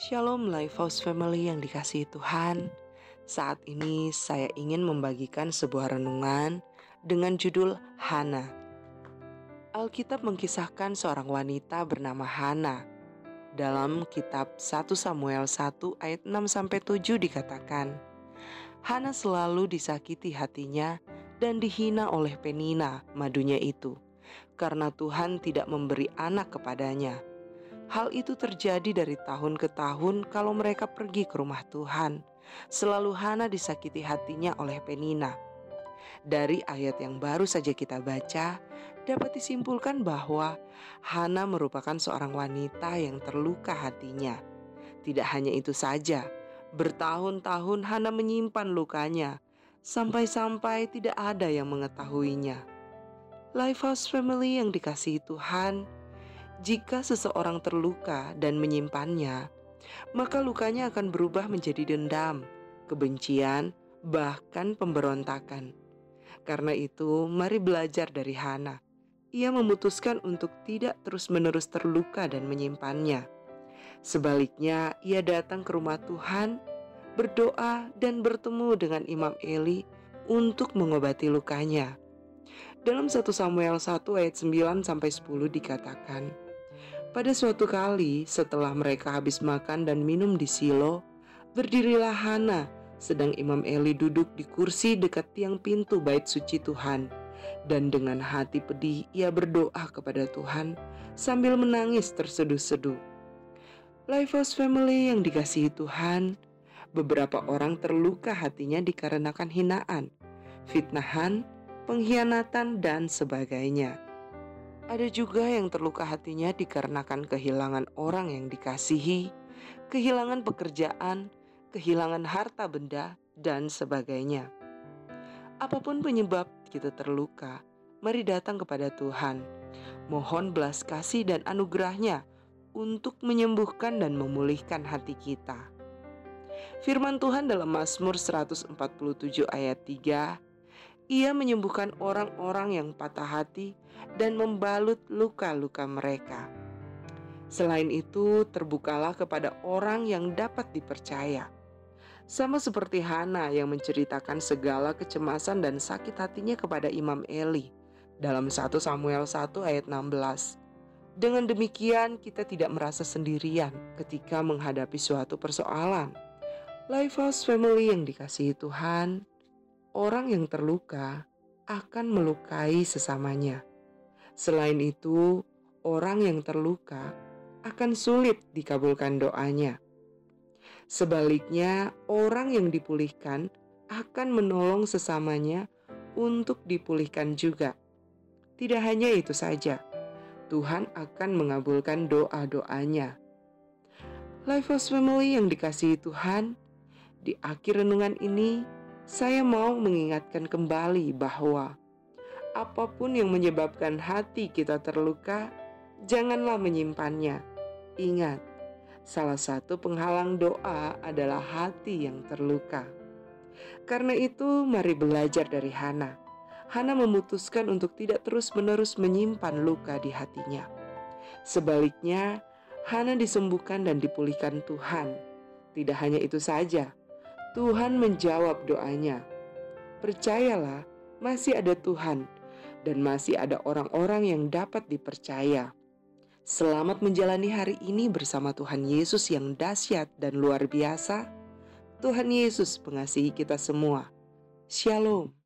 Shalom Lifehouse Family yang dikasihi Tuhan. Saat ini saya ingin membagikan sebuah renungan dengan judul Hana. Alkitab mengkisahkan seorang wanita bernama Hana. Dalam kitab 1 Samuel 1 ayat 6 sampai 7 dikatakan, Hana selalu disakiti hatinya dan dihina oleh Penina, madunya itu, karena Tuhan tidak memberi anak kepadanya Hal itu terjadi dari tahun ke tahun kalau mereka pergi ke rumah Tuhan. Selalu Hana disakiti hatinya oleh Penina. Dari ayat yang baru saja kita baca, dapat disimpulkan bahwa Hana merupakan seorang wanita yang terluka hatinya. Tidak hanya itu saja, bertahun-tahun Hana menyimpan lukanya, sampai-sampai tidak ada yang mengetahuinya. Lifehouse Family yang dikasihi Tuhan, jika seseorang terluka dan menyimpannya, maka lukanya akan berubah menjadi dendam, kebencian, bahkan pemberontakan. Karena itu, mari belajar dari Hana. Ia memutuskan untuk tidak terus-menerus terluka dan menyimpannya. Sebaliknya, ia datang ke rumah Tuhan, berdoa, dan bertemu dengan Imam Eli untuk mengobati lukanya. Dalam 1 Samuel 1 ayat 9 sampai 10 dikatakan, pada suatu kali, setelah mereka habis makan dan minum di Silo, berdirilah Hana, sedang Imam Eli duduk di kursi dekat tiang pintu bait suci Tuhan. Dan dengan hati pedih, ia berdoa kepada Tuhan sambil menangis terseduh-seduh. Lifehouse Family yang dikasihi Tuhan, beberapa orang terluka hatinya dikarenakan hinaan, fitnahan, pengkhianatan, dan sebagainya. Ada juga yang terluka hatinya dikarenakan kehilangan orang yang dikasihi, kehilangan pekerjaan, kehilangan harta benda, dan sebagainya. Apa pun penyebab kita terluka, mari datang kepada Tuhan. Mohon belas kasih dan anugerahnya untuk menyembuhkan dan memulihkan hati kita. Firman Tuhan dalam Mazmur 147 ayat 3 ia menyembuhkan orang-orang yang patah hati dan membalut luka-luka mereka. Selain itu, terbukalah kepada orang yang dapat dipercaya. Sama seperti Hana yang menceritakan segala kecemasan dan sakit hatinya kepada Imam Eli dalam 1 Samuel 1 ayat 16. Dengan demikian, kita tidak merasa sendirian ketika menghadapi suatu persoalan. Lifehouse Family yang dikasihi Tuhan, orang yang terluka akan melukai sesamanya. Selain itu, orang yang terluka akan sulit dikabulkan doanya. Sebaliknya, orang yang dipulihkan akan menolong sesamanya untuk dipulihkan juga. Tidak hanya itu saja, Tuhan akan mengabulkan doa-doanya. Lifehouse Family yang dikasihi Tuhan, di akhir renungan ini saya mau mengingatkan kembali bahwa apa pun yang menyebabkan hati kita terluka, janganlah menyimpannya. Ingat, salah satu penghalang doa adalah hati yang terluka. Karena itu, mari belajar dari Hana. Hana memutuskan untuk tidak terus-menerus menyimpan luka di hatinya. Sebaliknya, Hana disembuhkan dan dipulihkan Tuhan. Tidak hanya itu saja, Tuhan menjawab doanya. Percayalah, masih ada Tuhan dan masih ada orang-orang yang dapat dipercaya. Selamat menjalani hari ini bersama Tuhan Yesus yang dahsyat dan luar biasa. Tuhan Yesus mengasihi kita semua. Shalom.